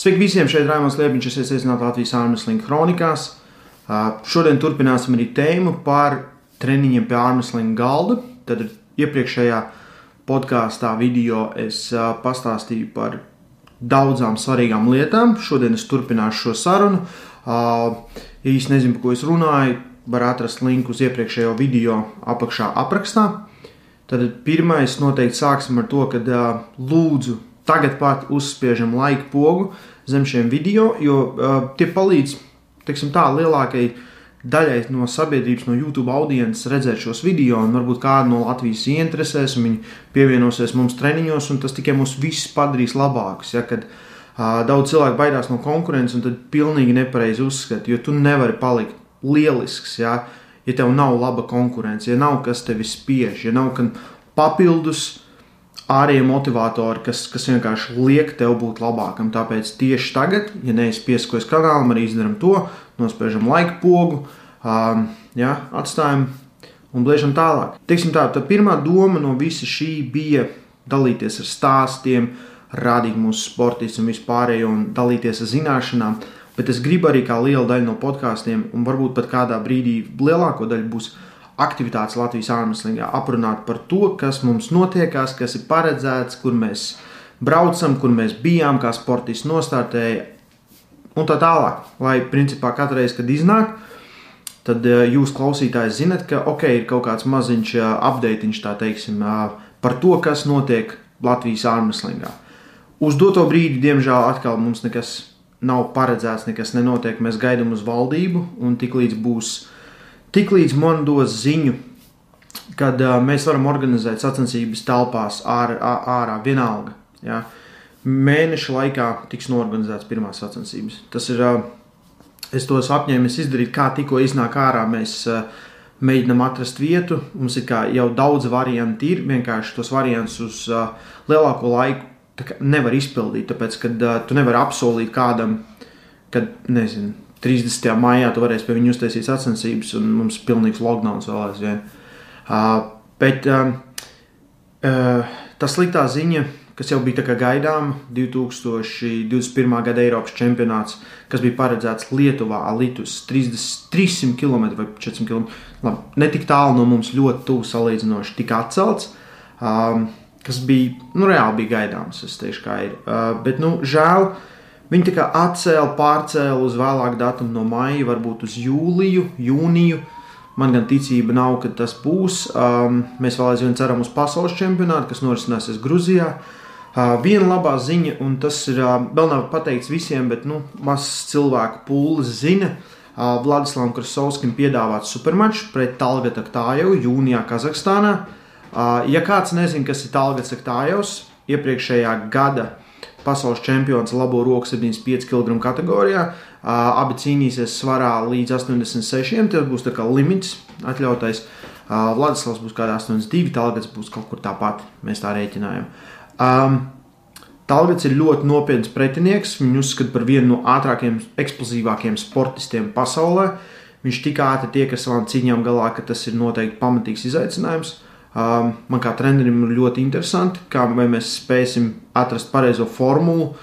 Sveiki visiem! Šeit Raimons Liepiņš, es iesināts Latvijas ārmeslinga kronikās. Šodien turpināsim arī tēmu par treniņiem pie ārmeslinga galda. Tad iepriekšējā podkāstā video es pastāstīju par daudzām svarīgām lietām. Šodien es turpināšu šo sarunu. Īsti nezinu, par ko es runāju. Var atrast linku uz iepriekšējo video apakšā aprakstā. Tad pirmais noteikti sāksim ar to, ka lūdzu tagad pat uzspiežam laika pogu zem šiem video, jo uh, tie palīdz teiksim, tā, lielākajai daļai no sabiedrības, no YouTube audiences redzēt šos video, un varbūt kādu no Latvijas ieinteresēs, un viņi pievienosies mums treniņos, un tas tikai mūs visus padarīs labākus. Ja, kad, uh, daudz cilvēku baidās no konkurences, un tad pilnīgi nepareizi uzskata, jo tu nevari palikt lielisks, ja, ja tev nav laba konkurence, ja nav kas tevi spiež, ja nav papildus ārējie motivatori, kas, kas vienkārši liek tev būt labākam. Tāpēc tieši tagad, ja neesi piesakojies kanālam, arī izdarām to, nospiežam laika pogu, um, ja, atstājam un bliežam tālāk. Teiksim tā, tā pirmā doma no visa šī bija dalīties ar stāstiem, rādīt mūsu sportistus un vispārējo un dalīties ar zināšanām. Bet es gribu arī kā liela daļa no podkāstiem, un varbūt pat kādā brīdī lielāko daļu būs aktivitātes Latvijas ārmeslīgā, aprunāt par to, kas mums notiekās, kas ir paredzēts, kur mēs braucam, kur mēs bijām, kā sportists nostartēja un tā tālāk. Lai principā katru reizi, kad iznāk, tad eh, jūs klausītājs zinat, ka ok, ir kaut kāds maziņš eh, update, tā teiksim, eh, par to, kas notiek Latvijas ārmeslīgā. Uz doto brīdi, diemžēl, atkal mums nekas nav paredzēts, nekas nenotiek. Mēs gaidām uz valdību, un tiklīdz būs uh, Tiklīdz man dos ziņu, kad uh, mēs varam organizēt sacensības telpās ārā, ārā vienalga. Ja? Mēneša laikā tiks norganizētas pirmās sacensības. Tas ir, uh, es tos apņēmies izdarīt, kā tikko iznāk ārā. Mēs uh, mēģinām atrast vietu. Mums ir jau daudz variantu, ir vienkārši tos variantus uz uh, lielāko laiku nevar izpildīt. Tāpēc, kad uh, tu nevari apsolīt kādam, kad nezinu 30. maijā tu varēsi pie viņa uztaisīt sacensības, un mums ir pilnīgs lockdown vēl aizvien. Uh, bet uh, uh, tā sliktā ziņa, kas jau bija gaidāma, 2021. gada Eiropas čempionāts, kas bija paredzēts Lietuvā, Alitus 30, 300 km vai 400 km. Labi, ne tik tālu no mums, ļoti tuvu salīdzinoši, tika atcelts. Um, kas bija nu, reāli bija gaidāms, es teikšu, kā ir. Uh, bet, nu, žēl, uh, Viņi tā kā atcēla, pārcēla uz vēlāku datumu no maija, varbūt uz jūliju, jūniju. Man gan ticība nav, ka tas būs. Um, mēs vēl aizvien ceram uz pasaules čempionātu, kas norisināsies Grūzijā. Uh, viena labā ziņa, un tas ir uh, vēl nav pateikts visiem, bet nu, mazs cilvēku pūlis zina. Uh, Vladislavam Krasovskim piedāvāts supermačs pret Talgata Tājevu jūnijā Kazahstānā. Uh, ja kāds nezina, kas ir Talgats Aktājevs, iepriekšējā gada pasaules čempions labo roku 75 kg kategorijā. Abi cīnīsies svarā līdz 86. Tas būs limits atļautais. Vladislavs būs kādā 82, Talgats būs kaut kur tāpat. Mēs tā rēķinājam. Um, Talgats ir ļoti nopietns pretinieks. Viņu uzskata par vienu no ātrākajiem, eksplozīvākajiem sportistiem pasaulē. Viņš tik ātri tiek ar savām cīņām galā, ka tas ir noteikti pamatīgs izaicinājums. Um, man kā trenerim ir ļoti interesanti, kā mēs spēsim atrast pareizo formulu,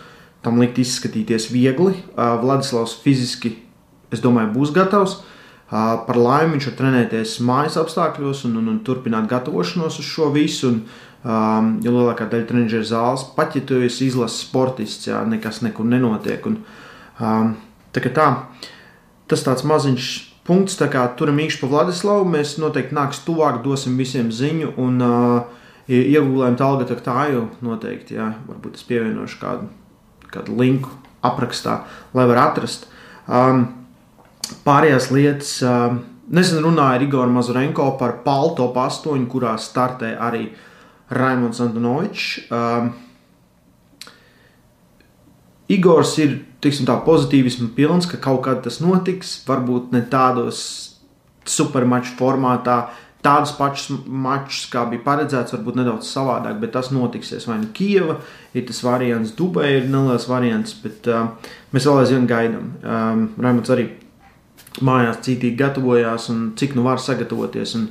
tam likt izskatīties viegli. Uh, Vladislavs fiziski, es domāju, būs gatavs. Uh, par laimi viņš var trenēties mājas apstākļos un, un, un turpināt gatavošanos uz šo visu. Un, um, jo lielākā daļa treniņa zāles, pat ja tu esi izlases sportists, jā, nekas nekur nenotiek. Un, um, tā, tā, tas tāds maziņš punkts. Turam īkšķi pa Vladislavu. Mēs noteikti nāks tuvāk, dosim visiem ziņu. Un uh, iegūlējam tālāk, tā jau noteikti. Jā, varbūt es pievienošu kādu, kādu linku aprakstā, lai var atrast. Um, pārējās lietas. Um, Nesen runāja ar Igoru Mazurenko par Palto 8, kurā startē arī Raimons Antonovičs. Um, Igors ir tiksim, tā pozitīvismu pilns, ka kaut kad tas notiks. Varbūt ne tādos supermaču formātā, tādus pašus mačus, kā bija paredzēts, varbūt nedaudz savādāk, bet tas notiksies. Vai nu Kijava, ir tas variants, Dubai ir neliels variants, bet uh, mēs vēl aizvien gaidām. Um, Raimunds arī mājās cītīgi gatavojās un cik nu var sagatavoties. Un,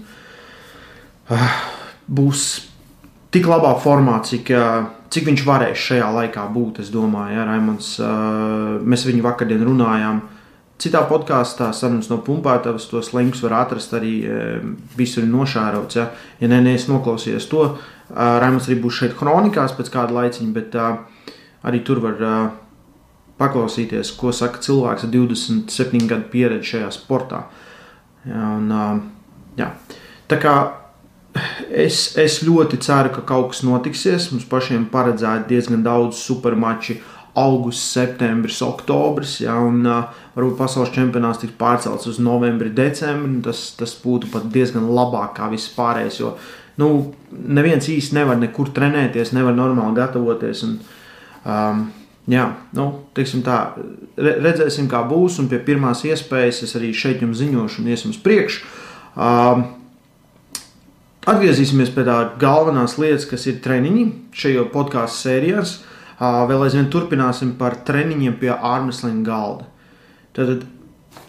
uh, būs tik labā formā, cik, cik viņš varēs šajā laikā būt. Es domāju, ja Raimons, mēs viņu vakardien runājām. Citā podkāstā sarunas no pumpētavas tos linkus var atrast arī visur nošārots. Ja, ja nē, neesmu noklausījies to, Raimons arī būs šeit kronikās pēc kāda laiciņa, bet arī tur var paklausīties, ko saka cilvēks ar 27 gadu pieredzi šajā sportā. Ja, un, jā. Tā kā es, es ļoti ceru, ka kaut kas notiksies. Mums pašiem paredzēti diezgan daudz supermaču. Augusts, septembris, oktobris, ja, un uh, varbūt pasaules čempionāts tiks pārcelts uz novembri, decembri. Tas, tas būtu pat diezgan labāk kā viss pārējais, jo nu, neviens īsti nevar nekur trenēties, nevar normāli gatavoties. Un, um, Jā, nu, tā, redzēsim, kā būs. Un pie pirmās iespējas es arī šeit jums ziņošu un iesim uz priekšu. Um, atgriezīsimies pie tā galvenās lietas, kas ir treniņi šajā podkāstu sērijās. Uh, vēl aizvien turpināsim par treniņiem pie ārmeslinga galda. Tad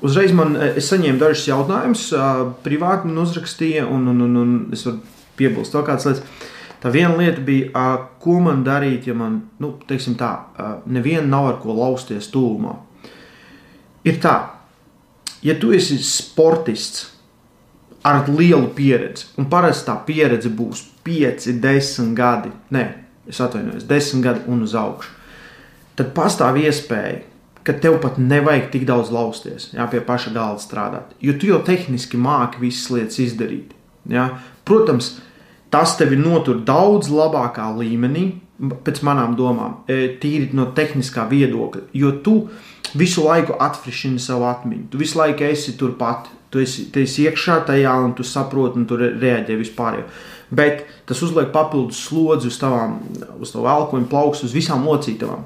uzreiz man es saņēmu dažus jautājumus, uh, privāti man uzrakstīja, un, un, un, un es varu piebilst vēl kādas lietas. Tā viena lieta bija, ko man darīt, ja man, nu, teiksim tā, neviena nav ar ko lausties tūmā. Ir tā, ja tu esi sportists ar lielu pieredzi, un parasti tā pieredze būs 5, 10 gadi, nē, es atvainojos, 10 gadi un uz augšu, tad pastāv iespēja, ka tev pat nevajag tik daudz lausties, jā, pie paša galda strādāt, jo tu jau tehniski māki visas lietas izdarīt. Jā. Protams, Tas tevi notur daudz labākā līmenī, pēc manām domām, e, tīri no tehniskā viedokļa, jo tu visu laiku atfrišini savu atmiņu. Tu visu laiku esi turpat, tu esi, tu esi iekšā tajā un tu saproti, un tu reaģē vispār. Bet tas uzliek papildus slodzi uz tavām, uz tavu elkoņu plaukstu, uz visām locītavām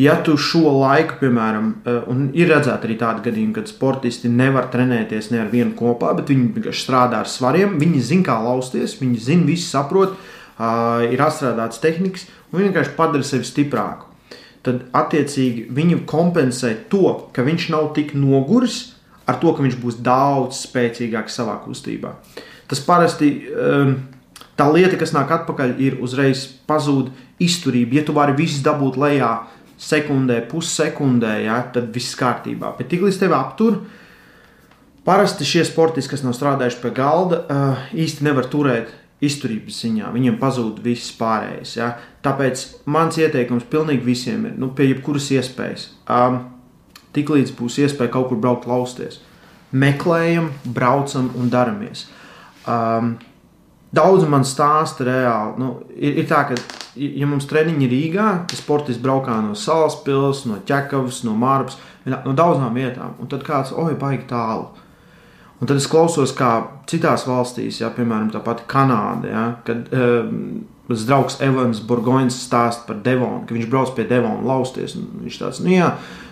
ja tu šo laiku, piemēram, eh, un ir redzēti arī tādi gadījumi, kad sportisti nevar trenēties ne ar vienu kopā, bet viņi vienkārši strādā ar svariem, viņi zina, kā lausties, viņi zina, visi saprot, ir atstrādāts tehnikas, un viņi vienkārši padara sevi stiprāku. Tad, attiecīgi, viņi kompensē to, ka viņš nav tik noguris, ar to, ka viņš būs daudz spēcīgāks savā kustībā. Tas parasti tā lieta, kas nāk atpakaļ, ir uzreiz pazūd izturība. Ja tu vari visu dabūt lejā, sekundē, pussekundē, ja, tad viss kārtībā. Bet tiklīdz tevi aptur, parasti šie sportisti, kas nav strādājuši pie galda, uh, īsti nevar turēt izturības ziņā. Viņiem pazūd viss pārējais. Ja. Tāpēc mans ieteikums pilnīgi visiem ir, nu, pie jebkuras iespējas. Um, tiklīdz būs iespēja kaut kur braukt, lausties. Meklējam, braucam un daramies. Um, Daudz man stāsta reāli. Nu, ir, ir tā, ka, ja mums treniņi ir Rīgā, tad sportists braukā no Salaspils, no Čekavas, no Mārpas, no daudzām vietām. Un tad kāds, oi, baigi tālu. Un tad es klausos, kā citās valstīs, ja, piemēram, tā pati Kanāda, ja, kad um, mans draugs Evans Burgoņs stāsta par Devonu, ka viņš brauc pie Devona lausties. Viņš tāds, nu jā,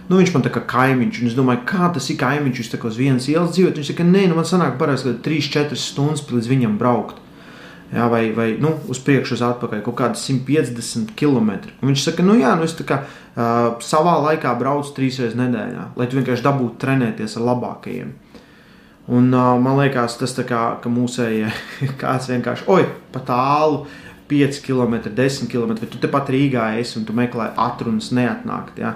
nu, viņš man tā kā kaimiņš, un es domāju, kā tas ir kaimiņš, viņš tā kā uz vienas ielas dzīvot. Viņš saka, nē, nu man sanāk parasti 3-4 stundas līdz viņam braukt jā, vai, vai nu, uz priekšu, uz atpakaļ kaut kādas 150 km. Un viņš saka, nu jā, nu es tā kā uh, savā laikā braucu trīs reizes nedēļā, lai tu vienkārši dabūtu trenēties ar labākajiem. Un uh, man liekas, tas tā kā mūsējie kāds vienkārši, oi, pa tālu. 5 km, 10 km, tu tepat Rīgā esi un tu meklē atrunas neatnākt. Ja?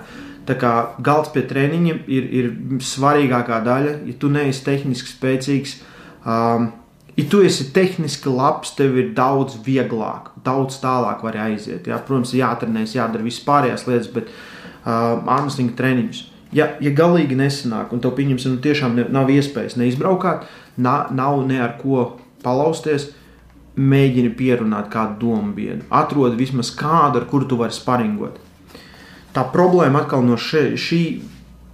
Tā kā galds pie treniņiem ir, ir svarīgākā daļa. Ja tu neesi tehniski spēcīgs, um, Ja tu esi tehniski labs, tev ir daudz vieglāk, daudz tālāk var aiziet. Jā. Protams, jāatrenēs, jādara visas pārējās lietas, bet uh, ārmeslinga treniņus. Ja, ja galīgi nesanāk, un tev pieņemsim, nu, tiešām ne, nav iespējas neizbraukāt, na, nav ne ar ko palausties, mēģini pierunāt kādu domu biedru. Atrodi vismaz kādu, ar kuru tu vari sparingot. Tā problēma atkal no še, šī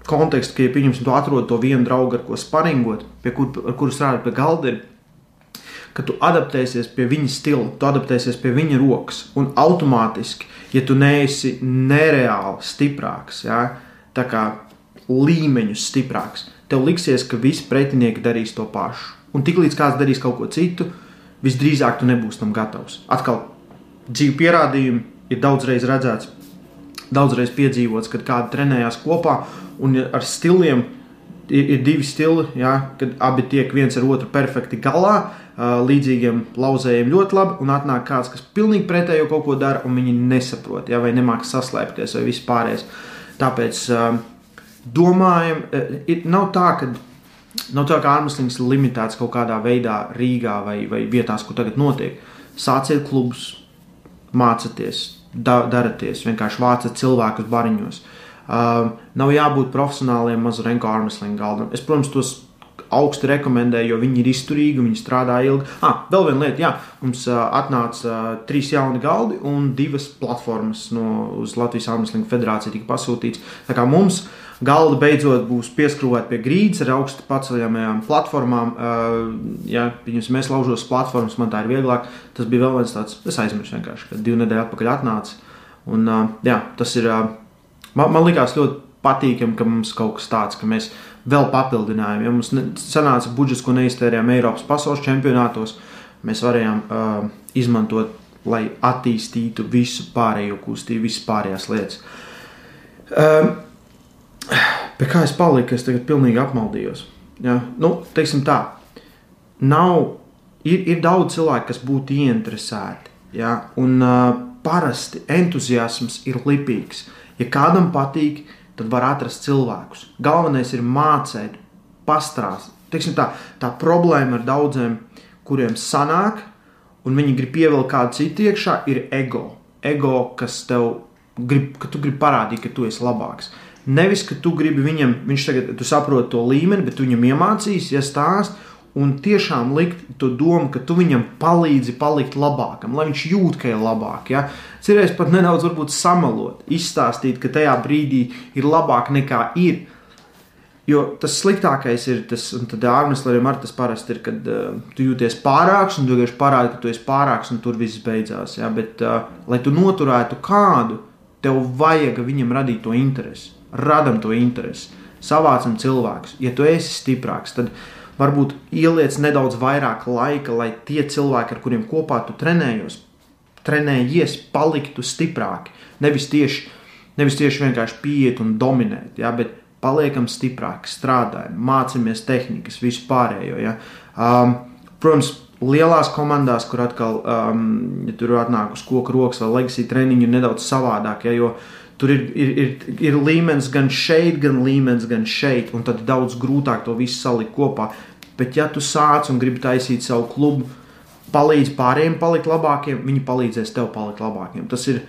konteksta, ka, ja pieņemsim, tu atrodi to vienu draugu, ar ko sparingot, pie kur, ar kuru strādāt pie galda, ir ka tu adaptēsies pie viņa stila, tu adaptēsies pie viņa rokas. Un automātiski, ja tu neesi nereāli stiprāks, ja, tā kā līmeņus stiprāks, tev liksies, ka visi pretinieki darīs to pašu. Un tiklīdz kāds darīs kaut ko citu, visdrīzāk tu nebūsi tam gatavs. Atkal dzīve pierādījumi ir daudzreiz redzēts, daudzreiz piedzīvots, kad kādi trenējās kopā un ar stiliem ir, divi stili, ja, kad abi tiek viens ar otru perfekti galā līdzīgiem lauzējiem ļoti labi, un atnāk kāds, kas pilnīgi pretējo kaut ko dara, un viņi nesaprot, ja, vai nemāks saslēpties, vai vispārējais. Tāpēc domājam, ir, nav tā, ka. Nav tā, ka ārmeslīgs ir limitēts kaut kādā veidā Rīgā vai, vai vietās, kur tagad notiek. Sāciet klubus, mācieties, da, daraties, vienkārši vācat cilvēkus bariņos. Uh, nav jābūt profesionāliem mazu renku ārmeslīgu galdam. Es, protams, tos augstu rekomendēju, jo viņi ir izturīgi, viņi strādā ilgi. Ah, vēl viena lieta, jā, mums atnāca trīs jauni galdi un divas platformas no Latvijas Armstrong federācijas tika pasūtīts. Tā kā mums galda beidzot būs pieskrūvēta pie grīdas ar augstu paceļamajām platformām. Ja mēs laužos platformas, man tā ir vieglāk. Tas bija vēl viens tāds, es aizmirsu vienkārši, kad divu nedēļu atpakaļ atnāca. Un, jā, tas ir, man, man likās ļoti patīkami, ka mums kaut kas tāds, ka mēs vēl papildinājām. Ja mums sanāca budžets, ko neiztērējām Eiropas pasaules čempionātos, mēs varējām uh, izmantot, lai attīstītu visu pārējo kustību, visas pārējās lietas. Um, Pie kā es paliku, es tagad pilnīgi apmaldījos. Ja? Nu, teiksim tā, nav, ir, ir daudz cilvēku, kas būtu ieinteresēti. Ja? Un uh, parasti entuziasms ir lipīgs. Ja kādam patīk, tad var atrast cilvēkus. Galvenais ir mācīt, pastrādāt. Tā, tā problēma ar daudziem, kuriem sanāk, un viņi grib pievilkt kādu citu iekšā, ir ego. Ego, kas tev grib, ka tu gribi parādīt, ka tu esi labāks. Nevis, ka tu gribi viņam, viņš tagad, tu saproti to līmeni, bet tu viņam iemācīsi, ja stāst, un tiešām likt to domu, ka tu viņam palīdzi palikt labākam, lai viņš jūt, ka ir labāk. Ja? Cerēs pat nedaudz samalot, izstāstīt, ka tajā brīdī ir labāk nekā ir. Jo tas sliktākais ir tas, un tad ārmesliem ar tas parasti ir, kad uh, tu jūties pārāks, un tu vienkārši parādi, ka tu esi pārāks, un tur viss beidzās. Ja? Bet, uh, lai tu noturētu kādu, tev vajag viņam radīt to interesi. Radam to interesi, savācam cilvēkus. Ja tu esi stiprāks, tad varbūt ieliec nedaudz vairāk laika, lai tie cilvēki, ar kuriem kopā tu trenējos, trenējies, paliktu stiprāki. Nevis tieši, nevis tieši vienkārši pieiet un dominēt, ja, bet paliekam stiprāki, strādājam, mācāmies tehnikas, visu pārējo. Ja. Um, protams, lielās komandās, kur atkal um, ja tur atnāk uz koku rokas vai legacy treniņu, ir nedaudz savādāk. Ja, jo tur ir, ir, ir, ir līmenis gan šeit, gan līmenis gan šeit, un tad daudz grūtāk to visu salikt kopā. Bet, ja tu sāc un gribi taisīt savu klubu, palīdz pārējiem palikt labākiem, viņi palīdzēs tev palikt labākiem. Tas ir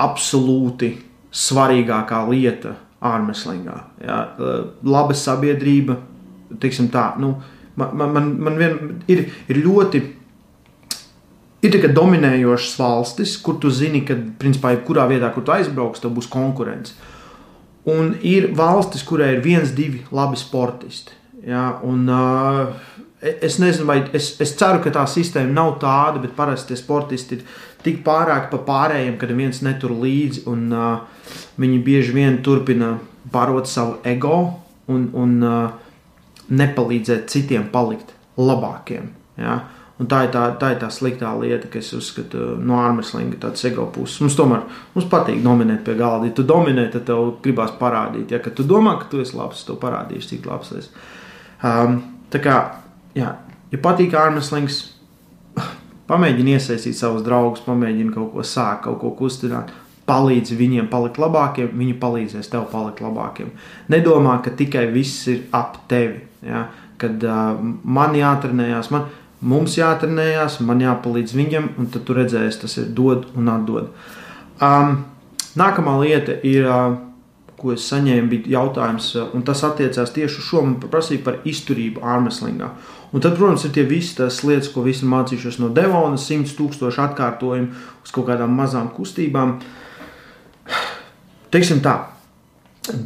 absolūti svarīgākā lieta ārmeslīgā. Ja? Laba sabiedrība, teiksim tā, nu, man, man, man vien, ir, ir ļoti. Ir tikai dominējošas valstis, kur tu zini, ka, principā, jebkurā vietā, kur tu aizbrauks, tev būs konkurence. Un ir valstis, kurē ir viens, divi labi sportisti. Ja? Un, uh, Es nezinu, vai es, es ceru, ka tā sistēma nav tāda, bet parasti tie sportisti ir tik pārāk pa pārējiem, kad viens netur līdzi, un uh, viņi bieži vien turpina barot savu ego un, un uh, nepalīdzēt citiem palikt labākiem. Ja? Un tā, ir tā, tā ir tā sliktā lieta, kas uzskata no ārmeslinga tādas ego puses. Mums tomēr mums patīk dominēt pie galda. Ja tu dominē, tad tev gribās parādīt. Ja tu domā, ka tu esi labs, tad parādīšu, cik labs esi. Um, tā kā jā, ja patīk ārmeslings, pamēģini iesaistīt savus draugus, pamēģini kaut ko sākt, kaut ko kustināt. Palīdzi viņiem palikt labākiem, viņi palīdzēs tev palikt labākiem. Nedomā, ka tikai viss ir ap tevi. Ja? Kad uh, man jātrenējās, man, mums jātrenējās, man jāpalīdz viņam, un tad tu redzēsi, tas ir dod un atdod. Um, nākamā lieta ir. Uh, ko es saņēmu, bija jautājums, un tas attiecās tieši uz šo. Man prasīja par izturību ārmeslīgā. Un tad, protams, ir tie visi tās lietas, ko visi mācījušies no Devona, 100 tūkstošu atkārtojumu uz kaut kādām mazām kustībām. Teiksim tā,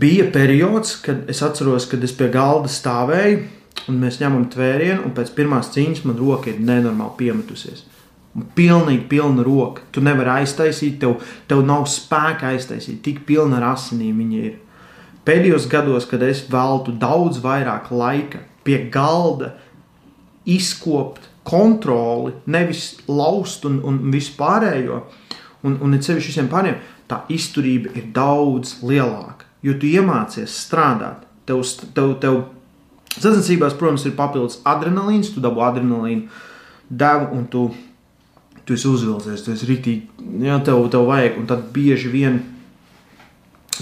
bija periods, kad es atceros, kad es pie galda stāvēju, un mēs ņemam tvērienu, un pēc pirmās cīņas man roka ir nenormāli piemetusies. Pilnīgi pilna roka. Tu nevari aiztaisīt, tev, tev nav spēka aiztaisīt, tik pilna ar asinīm viņa ir. Pēdējos gados, kad es veltu daudz vairāk laika pie galda, izkopt kontroli, nevis laust un, un vispārējo, un, un it sevišķi visiem pārējiem, tā izturība ir daudz lielāka. Jo tu iemācies strādāt, tev, tev, tev sacensībās, protams, ir papildus adrenalīns, tu dabū adrenalīnu devu, un tu, tu esi uzvilcies, tu esi rītīgi, ja tev, tev vajag, un tad bieži vien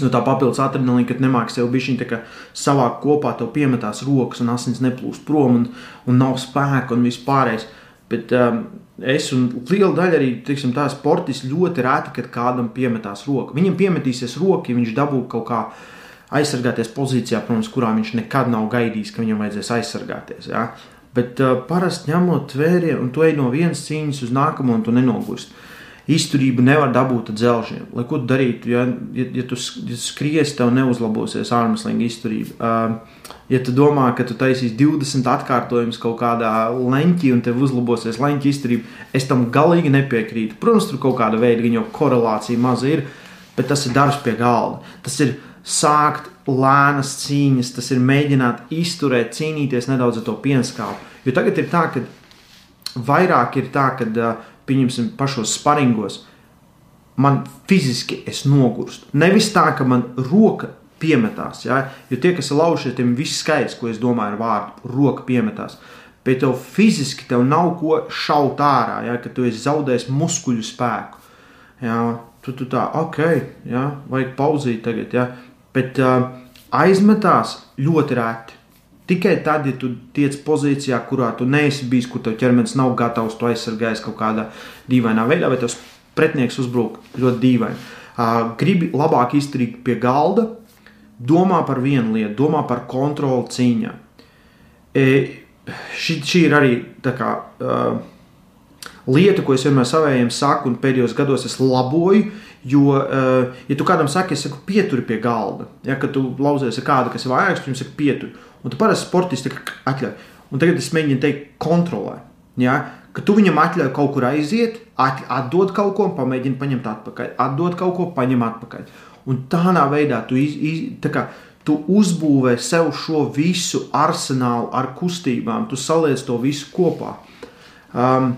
no tā papildus adrenalīna, kad nemāki sev bišķiņi savākt kopā, tev piemetās rokas un asins neplūst prom un, un nav spēka un viss pārējais. Bet um, es un liela daļa arī tiksim, tā sportisti ļoti reti, kad kādam piemetās roka. Viņam piemetīsies roka, ja viņš dabū kaut kā aizsargāties pozīcijā, protams, kurā viņš nekad nav gaidījis, ka viņam vajadzēs aizsargāties. Ja? Bet uh, parasti ņemot tvērienu, un tu ej no vienas cīņas uz nākamo, un tu nenogursti. Izturību nevar dabūt ar dzelžiem. Lai ko tu darītu, ja, ja, ja tu ja skries, tev neuzlabosies ārmeslinga izturība. Uh, ja tu domā, ka tu taisīsi 20 atkārtojumus kaut kādā leņķī un tev uzlabosies leņķa izturība, es tam galīgi nepiekrītu. Protams, tur kaut kāda veida korelācija maza ir, bet tas ir darbs pie galda. Tas ir sākt lēnas cīņas, tas ir mēģināt izturēt, cīnīties nedaudz ar to pienskāpu. Jo tagad ir tā, ka vairāk ir tā, ka pieņemsim, pašos sparingos, man fiziski es nogurstu. Nevis tā, ka man roka piemetās, ja? jo tie, kas ir lauši, tiem viss skaidrs, ko es domāju ar vārdu roka piemetās. Bet tev fiziski tev nav ko šaut ārā, ja? ka tu esi zaudējis muskuļu spēku. Ja? Tu, tu tā, ok, ja? vajag pauzīt tagad, ja? Bet uh, aizmetās ļoti reti. Tikai tad, ja tu tiec pozīcijā, kurā tu neesi bijis, kur tev ķermenis nav gatavs, tu aizsargājies kaut kādā dīvainā veidā, vai tas pretinieks uzbruk ļoti dīvaini. Uh, gribi labāk izturēt pie galda, domā par vienu lietu, domā par kontroli cīņā. E, šī, šī ir arī kā. Uh, lieta, ko es vienmēr savējiem saku, un pēdējos gados es laboju. Jo, uh, ja tu kādam saki, es saku, pieturi pie galda, ja, tu lauzies ar kādu, kas ir vājāks, tu viņam saki, pieturi. Un tu parasti sportisti atļauj. Un tagad es mēģinu teikt, kontrolē. Ja? Ka tu viņam atļauj kaut kur aiziet, atdod kaut ko, pamēģini paņemt atpakaļ, atdod kaut ko, paņem atpakaļ. Un tādā veidā tu, iz, iz, tā kā, tu uzbūvē sev šo visu arsenālu ar kustībām, tu saliec to visu kopā. Um,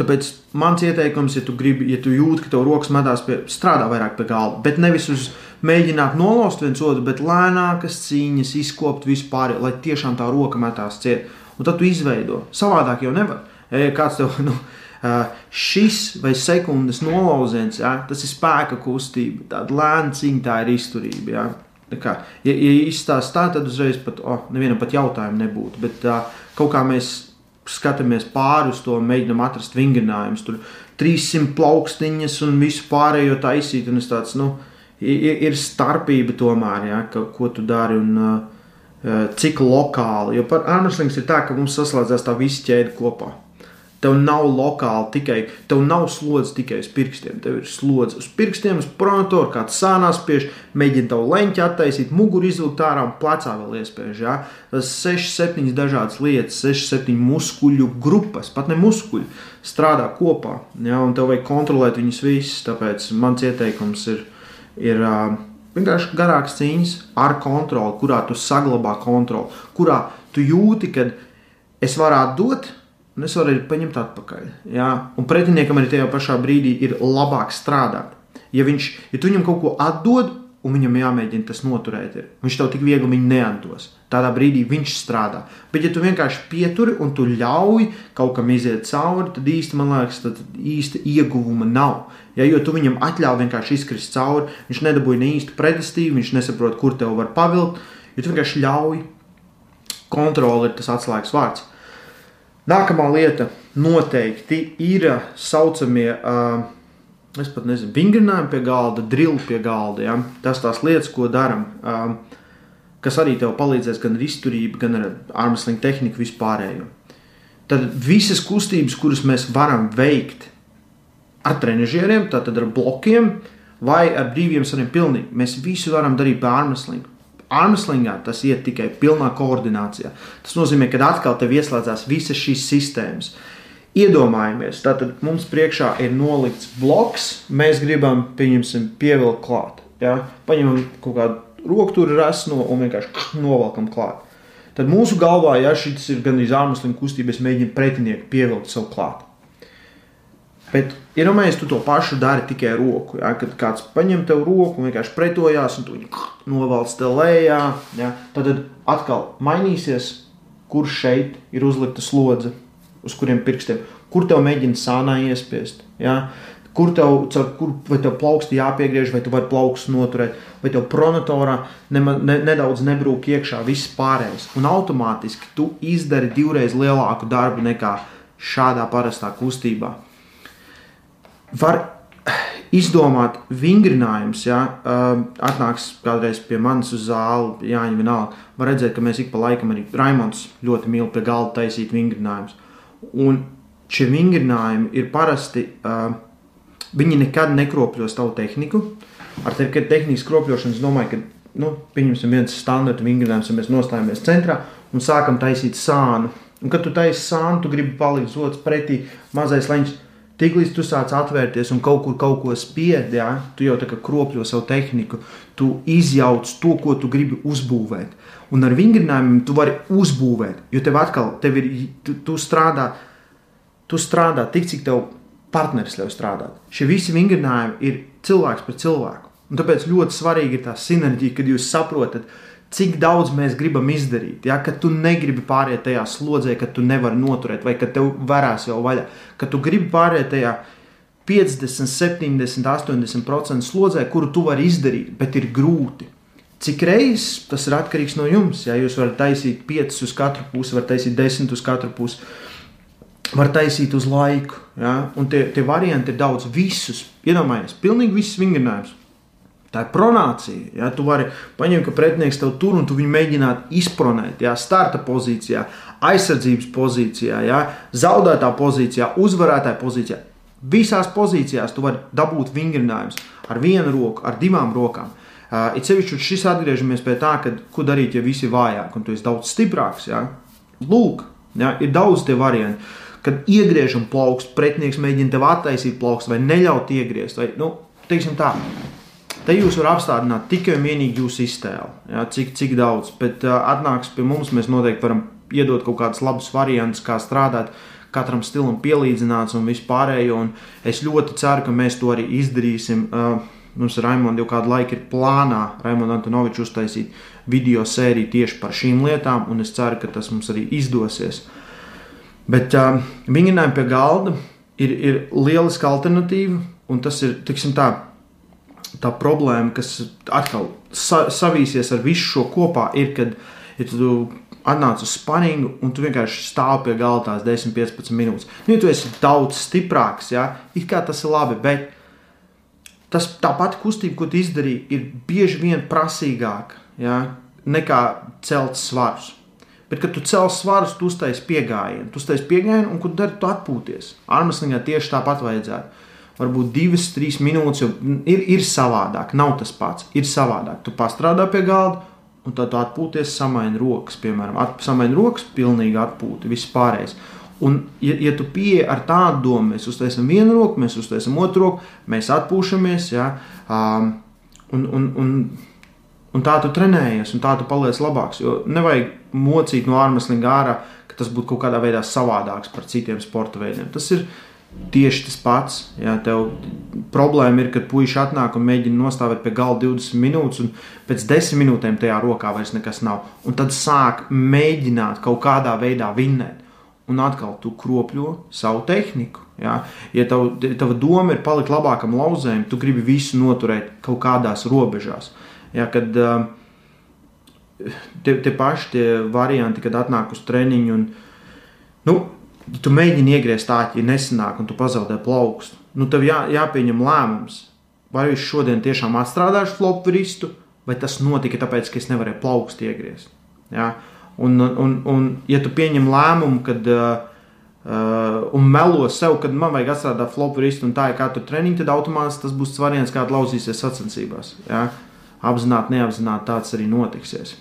Tāpēc mans ieteikums, ja tu, gribi, ja tu jūti, ka tev rokas metās pie, strādā vairāk pie galda, bet nevis uz mēģināt nolost viens otru, bet lēnākas cīņas, izkopt vispār, lai tiešām tā roka metās ciet. Un tad tu izveido. Savādāk jau nevar. Kāds tev, nu, šis vai sekundes nolauziens, ja, tas ir spēka kustība, tāda lēna cīņa, tā ir izturība. Ja. Kā, ja, ja izstāsta tā, tad uzreiz pat, oh, nevienam pat jautājumu nebūtu. Bet uh, kaut kā mēs skatāmies pāri uz to, mēģinām atrast vingrinājumus. Tur 300 plaukstiņas un visu pārējo taisīt. Un tāds, nu, ir, ir starpība tomēr, ja, ka, ko tu dari un uh, cik lokāli. Jo par armslings ir tā, ka mums saslēdzas tā visa ķēde kopā. Tev nav lokāli tikai, tev nav slodzi tikai uz pirkstiem. Tev ir slodzi uz pirkstiem, uz pronotoru, kāds sānās spiež, mēģina tavu leņķi attaisīt, muguru izvilkt ārā un plecā vēl iespēj. Ja? Tas 6, 7 dažādas lietas, 6, 7 muskuļu grupas, pat ne muskuļi, strādā kopā. Ja? Un tev vajag kontrolēt viņus visus. Tāpēc mans ieteikums ir, ir vienkārši garāks cīņas ar kontroli, kurā tu saglabā kontroli, kurā tu jūti, ka es varētu dot un es varu paņemt atpakaļ. Jā? Un pretiniekam arī tajā pašā brīdī ir labāk strādāt. Ja, viņš, ja tu viņam kaut ko atdod, un viņam jāmēģina tas noturēt, ir, viņš tev tik viegli neatdos. Tādā brīdī viņš strādā. Bet, ja tu vienkārši pieturi un tu ļauj kaut kam iziet cauri, tad īsti, man liekas, tad īsti ieguvuma nav. Ja, jo tu viņam atļauj vienkārši izkrist cauri, viņš nedabūja ne īstu pretestību, viņš nesaprot, kur tev var pavilkt. Ja tu vienkārši ļauj, kontrole ir tas atslēgas vārds. Nākamā lieta noteikti ir saucamie, uh, es pat nezinu, vingrinājumi pie galda, drili pie galda. Ja? Tas tās lietas, ko darām, uh, kas arī tev palīdzēs gan ar izturību, gan ar armslinga tehniku vispārējo. Tad visas kustības, kuras mēs varam veikt ar trenižieriem, tātad ar blokiem vai ar brīviem svariem, pilnīgi mēs visu varam darīt pie armslinga. Armslingā tas iet tikai pilnā koordinācijā. Tas nozīmē, ka atkal tev ieslēdzās visas šīs sistēmas. Iedomājamies, tātad mums priekšā ir nolikts bloks, mēs gribam, pieņemsim, pievilkt klāt. Ja? Paņemam kaut kādu rokturu resno un vienkārši novelkam klāt. Tad mūsu galvā, ja šis ir gan izārmuslim kustība, es mēģinu pretinieku pievilkt sev klāt. Bet iedomājieties, ja tu to pašu dari tikai ar roku. Ja? Kad kāds paņem tev roku un vienkārši pretojās, un tu viņu novalc te lejā, ja? tad atkal mainīsies, kur šeit ir uzlikta slodze. uz kuriem pirkstiem, kur tev mēģina sānā iespiest. Ja? Kur tev, kur, vai tev plauksti jāpiegriež, vai tu vari plaukstus noturēt, vai tev pronatorā nema, ne, nedaudz nebrūk iekšā viss pārējais. Un automātiski tu izdari divreiz lielāku darbu nekā šādā parastā kustībā. Var izdomāt vingrinājums, ja atnāks kādreiz pie manis uz zāli, Jāņa vienalga, var redzēt, ka mēs ik pa laikam arī Raimons ļoti mīl pie galda taisīt vingrinājumus. Un šie vingrinājumi ir parasti, viņi nekad nekropļos tavu tehniku. Ar te, tehnikas kropļošanu es domāju, ka, nu, pieņemsim viens standarta vingrinājums, ja mēs nostājamies centrā un sākam taisīt sānu. Un, kad tu taisi sānu, tu gribi palikt otrs pretī, mazais leņķis Tiklīdz tu sāc atvērties un kaut kur kaut ko spied, ja, tu jau tā kā kropļo savu tehniku, tu izjauc to, ko tu gribi uzbūvēt. Un ar vingrinājumiem tu vari uzbūvēt, jo tev atkal tev ir, tu, tu strādā, tu strādā tik, cik tev partneris ļauj strādāt. Šie visi vingrinājumi ir cilvēks pret cilvēku. Un tāpēc ļoti svarīgi ir tā sinerģija, kad jūs saprotat, cik daudz mēs gribam izdarīt. Ja? Kad tu negribi pāriet tajā slodzē, ka tu nevari noturēt, vai ka tev varēs jau vaļā, ka tu gribi pāriet tajā 50, 70, 80% slodzē, kuru tu vari izdarīt, bet ir grūti. Cik reizes tas ir atkarīgs no jums? Ja jūs varat taisīt 5 uz katru pusi, varat taisīt 10 uz katru pusi, var taisīt uz laiku. Ja? Un tie, tie varianti ir daudz, visus. Iedomājieties, pilnīgi visus vingrinājumus Tā ir pronācija. Ja? Tu vari paņemt, ka pretinieks tev tur un tu viņu mēģināt izpronēt. Ja? Starta pozīcijā, aizsardzības pozīcijā, ja? zaudētā pozīcijā, uzvarētāja pozīcijā. Visās pozīcijās tu vari dabūt vingrinājumus ar vienu roku, ar divām rokām. Uh, it sevišķi šis atgriežamies pie tā, ka, ko darīt, ja visi ir vājāki un tu esi daudz stiprāks. Ja? Lūk, ja? ir daudz tie varianti. Kad iegriežam plaukstu, pretinieks mēģina tev attaisīt plaukstu vai neļaut iegriezt. Vai, nu, teiksim tā, Te jūs varat apstādināt tikai un vienīgi jūsu iztēli, ja, cik, cik daudz. Bet uh, atnāks pie mums, mēs noteikti varam iedot kaut kādus labus variantus, kā strādāt. Katram stilam pielīdzināts un vispārējo. Un es ļoti ceru, ka mēs to arī izdarīsim. Uh, mums ar Raimonu jau kādu laiku ir plānā Raimonu Antonoviču uztaisīt video sēriju tieši par šīm lietām, un es ceru, ka tas mums arī izdosies. Bet uh, vingrinājumi pie galda ir, ir lieliska alternatīva, un tas ir, tiksim tā, tā problēma, kas atkal sa savīsies ar visu šo kopā, ir, kad ja tu atnāc uz spaningu un tu vienkārši stāv pie galda tās 10, 15 minūtes. Nu, ja tu esi daudz stiprāks, ja, it kā tas ir labi, bet tas, tā pati kustība, ko tu izdarīji, ir bieži vien prasīgāka ja, nekā celt svarus. Bet, kad tu cēl svarus, tu uztaisīji piegājienu. Tu uztaisīji piegājienu, un, ko dari, tu atpūties. Armslingā tieši tāpat vajadzētu varbūt divas, trīs minūtes, jo ir, ir savādāk. Nav tas pats, ir savādāk. Tu pastrādā pie galda, un tad tu atpūties, samaini rokas, piemēram, at, samaini rokas, pilnīgi atpūti, viss pārējais. Un, ja, ja tu pieeji ar tādu domu, mēs uztaisām vienu roku, mēs uztaisām otru roku, mēs atpūšamies, ja, um, un, un, un, un tā tu trenējies, un tā tu paliec labāks. Jo nevajag mocīt no ārmeslinga ārā, ka tas būtu kaut kādā veidā savādāks par citiem sporta veidiem. Tas ir tieši tas pats. Jā, tev problēma ir, kad puikas atnāk un mēģina nostāvēt pie galda 20 minūtes, un pēc 10 minūtēm tajā rokā vairs nekas nav. Un tad sāk mēģināt kaut kādā veidā vinnēt. Un atkal tu kropļo savu tehniku. Ja, ja tav, tava doma ir palikt labākam lauzējumam, tu gribi visu noturēt kaut kādās robežās. Ja, kad uh, tie, tie paši tie varianti, kad atnāk uz treniņu un nu, tu mēģini iegriezt āķi, ja nesanāk, un tu pazaudē plaukstu, nu tev jā, jāpieņem lēmums. Vai es šodien tiešām atstrādāšu flopu vistu, vai tas notika tāpēc, ka es nevarēju plaukstu iegriezt. Ja? Un, un, un, ja tu pieņem lēmumu, kad, uh, uh, un melo sev, kad man vajag atstrādāt flopu vistu, un tā ir katru treniņu, tad automātiski tas būs variants, kāda lauzīsies sacensībās. Ja? Apzināti, neapzināti tāds arī notiksies.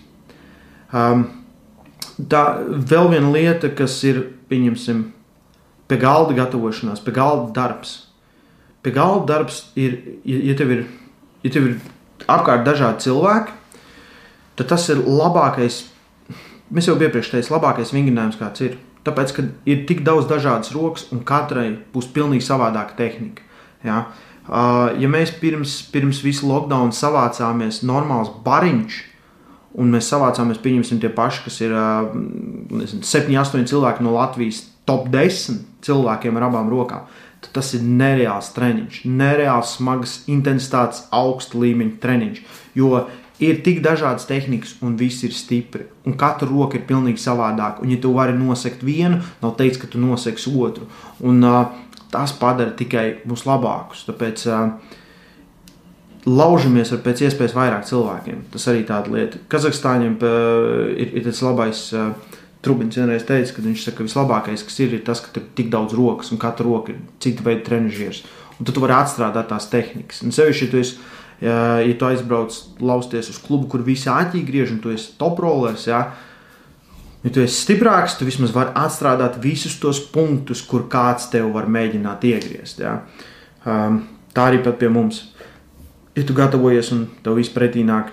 Um, tā vēl viena lieta, kas ir pieņemsim, pie galda gatavošanās, pie galda darbs. Pie galda darbs ir, ja tev ir, ja tev ir apkārt dažādi cilvēki, tad tas ir labākais, mēs jau iepriekš teicām, labākais vingrinājums, kāds ir. Tāpēc, ka ir tik daudz dažādas rokas, un katrai būs pilnīgi savādāka tehnika. Ja, uh, ja mēs pirms, pirms visu lockdown savācāmies normāls bariņš, un mēs savācāmies, pieņemsim, tie paši, kas ir nezinu, 7, 8 cilvēki no Latvijas top 10 cilvēkiem ar abām rokām, tas ir nereāls treniņš, nereāls smagas intensitātes, augsta līmeņa treniņš. Jo ir tik dažādas tehnikas, un viss ir stipri. Un katra roka ir pilnīgi savādāka. Un, ja tu vari nosegt vienu, nav teikts, ka tu noseksi otru. Un, uh, tas padara tikai mūs labākus. Tāpēc uh, laužamies ar pēc iespējas vairāk cilvēkiem. Tas arī tāda lieta. Kazahstāņiem uh, ir, ir tas labais. Uh, Trubins vienreiz teica, ka viņš saka, ka vislabākais, kas ir, ir tas, ka tur ir tik daudz rokas, un katra roka ir cita veida trenižieris. Un tad tu vari atstrādāt tās tehnikas. Un sevišķi, ja tu, esi, ja, ja tu aizbrauc lausties uz klubu, kur visi āķīgi griež, un tu esi top rollers, ja, ja tu esi stiprāks, tu vismaz vari atstrādāt visus tos punktus, kur kāds tev var mēģināt iegriezt. Ja. Um, tā arī pat pie mums. Ja tu gatavojies un tev viss pretī nāk,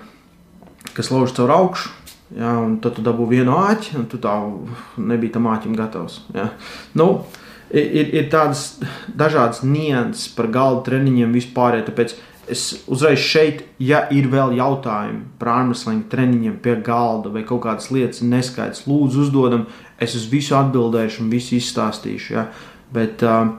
kas lauž caur augšu, Ja, un tad tu dabū vienu āķi, un tu tā nebija tam āķim gatavs. Ja. Nu, ir, ir tādas dažādas nianses par galda treniņiem vispār. Tāpēc es uzreiz šeit, ja ir vēl jautājumi par ārmeslinga treniņiem pie galda vai kaut kādas lietas neskaidrs, lūdzu, uzdodam, es uz visu atbildēšu un visu izstāstīšu. Ja. Bet uh,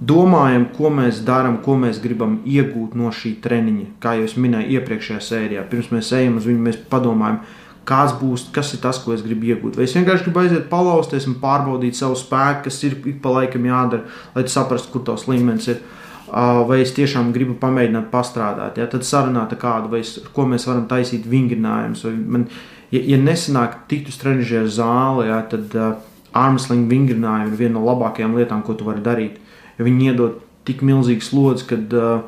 domājam, ko mēs darām, ko mēs gribam iegūt no šī treniņa. Kā jau minēju iepriekšējā sērijā, pirms mēs ejam uz viņu, mēs padomājam, kas būs, kas ir tas, ko es gribu iegūt. Vai es vienkārši gribu aiziet, palausties un pārbaudīt savu spēku, kas ir ik pa laikam jādara, lai saprastu, kur tos līmenis ir. Vai es tiešām gribu pamēģināt pastrādāt, ja tad sarunāt kādu, vai es, ko mēs varam taisīt vingrinājumus. Man, ja, ja nesanāk tikt uz trenižera zāli, ja, tad uh, armslinga vingrinājumi ir viena no labākajām lietām, ko tu vari darīt. Ja viņi iedod tik milzīgu slodzi, kad uh,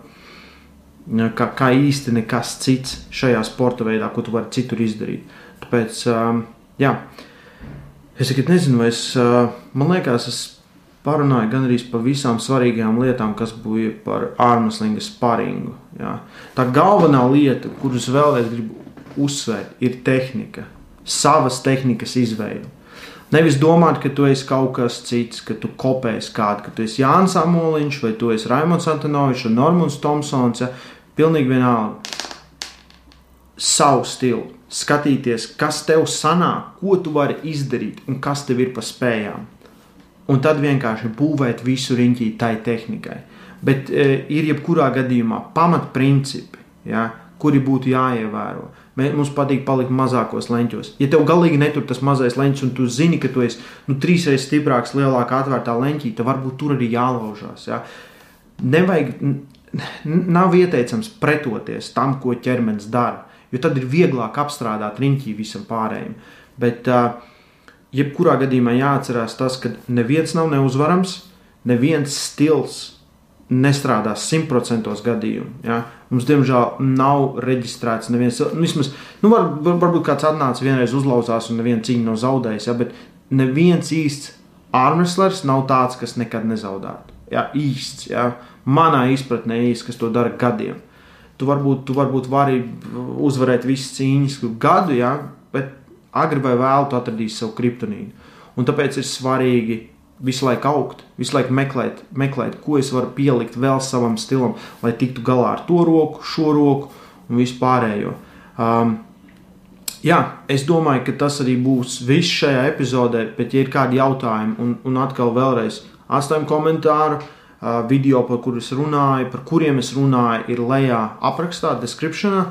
kā, kā īsti nekas cits šajā sporta veidā, ko tu vari citur izdarīt. Tāpēc, jā, es tikai nezinu, vai es, man liekas, es parunāju gan arī par visām svarīgām lietām, kas bija par ārmuslinga sparingu. Jā. Tā galvenā lieta, kuras vēlreiz gribu uzsvērt, ir tehnika, savas tehnikas izveide. Nevis domāt, ka tu esi kaut kas cits, ka tu kopēsi kādu, ka tu esi Jānis Amoliņš, vai tu esi Raimons Antonovičs, vai Normons Tomsons. Ja? Pilnīgi vienalga. Savu stilu skatīties, kas tev sanāk, ko tu vari izdarīt un kas tev ir pa spējām. Un tad vienkārši būvēt visu riņķī tai tehnikai. Bet e, ir jebkurā gadījumā pamatprincipi, ja, kuri būtu jāievēro. Mums patīk palikt mazākos leņķos. Ja tev galīgi netur tas mazais leņķis, un tu zini, ka tu esi nu, trīsreiz stiprāks, lielākā atvērtā leņķī, tad varbūt tur arī jālaužās. Ja. Nevajag, nav ieteicams pretoties tam, ko ķermenis dara jo tad ir vieglāk apstrādāt riņķī visam pārējiem. Bet, jebkurā gadījumā jāatcerās tas, ka neviens nav neuzvarams, neviens stils nestrādās simtprocentos gadījumu. Ja? Mums, diemžēl, nav reģistrēts neviens. Nu, vismaz, nu, var, var, varbūt kāds atnāca vienreiz uzlauzās un neviena cīņa nav zaudējis, ja? bet neviens īsts armreslers nav tāds, kas nekad nezaudētu. Ja? Īsts, ja? manā izpratnē īsts, kas to dara gadiem tu varbūt, tu varbūt vari uzvarēt visas cīņas gadu, ja, bet agri vai vēlu tu atradīsi savu kriptonīnu. Un tāpēc ir svarīgi visu laiku augt, visu laiku meklēt, meklēt, ko es varu pielikt vēl savam stilam, lai tiktu galā ar to roku, šo roku un vispārējo. Um, jā, es domāju, ka tas arī būs viss šajā epizodē, bet, ja ir kādi jautājumi, un, un atkal vēlreiz atstājumu komentāru, uh, video, par kuriem es runāju, par kuriem es runāju, ir lejā aprakstā, descriptionā.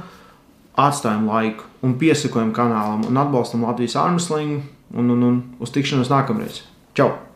Atstājam laiku un piesakojam kanālam un atbalstam Latvijas ārmuslingu un, un, un uz tikšanos nākamreiz. Čau!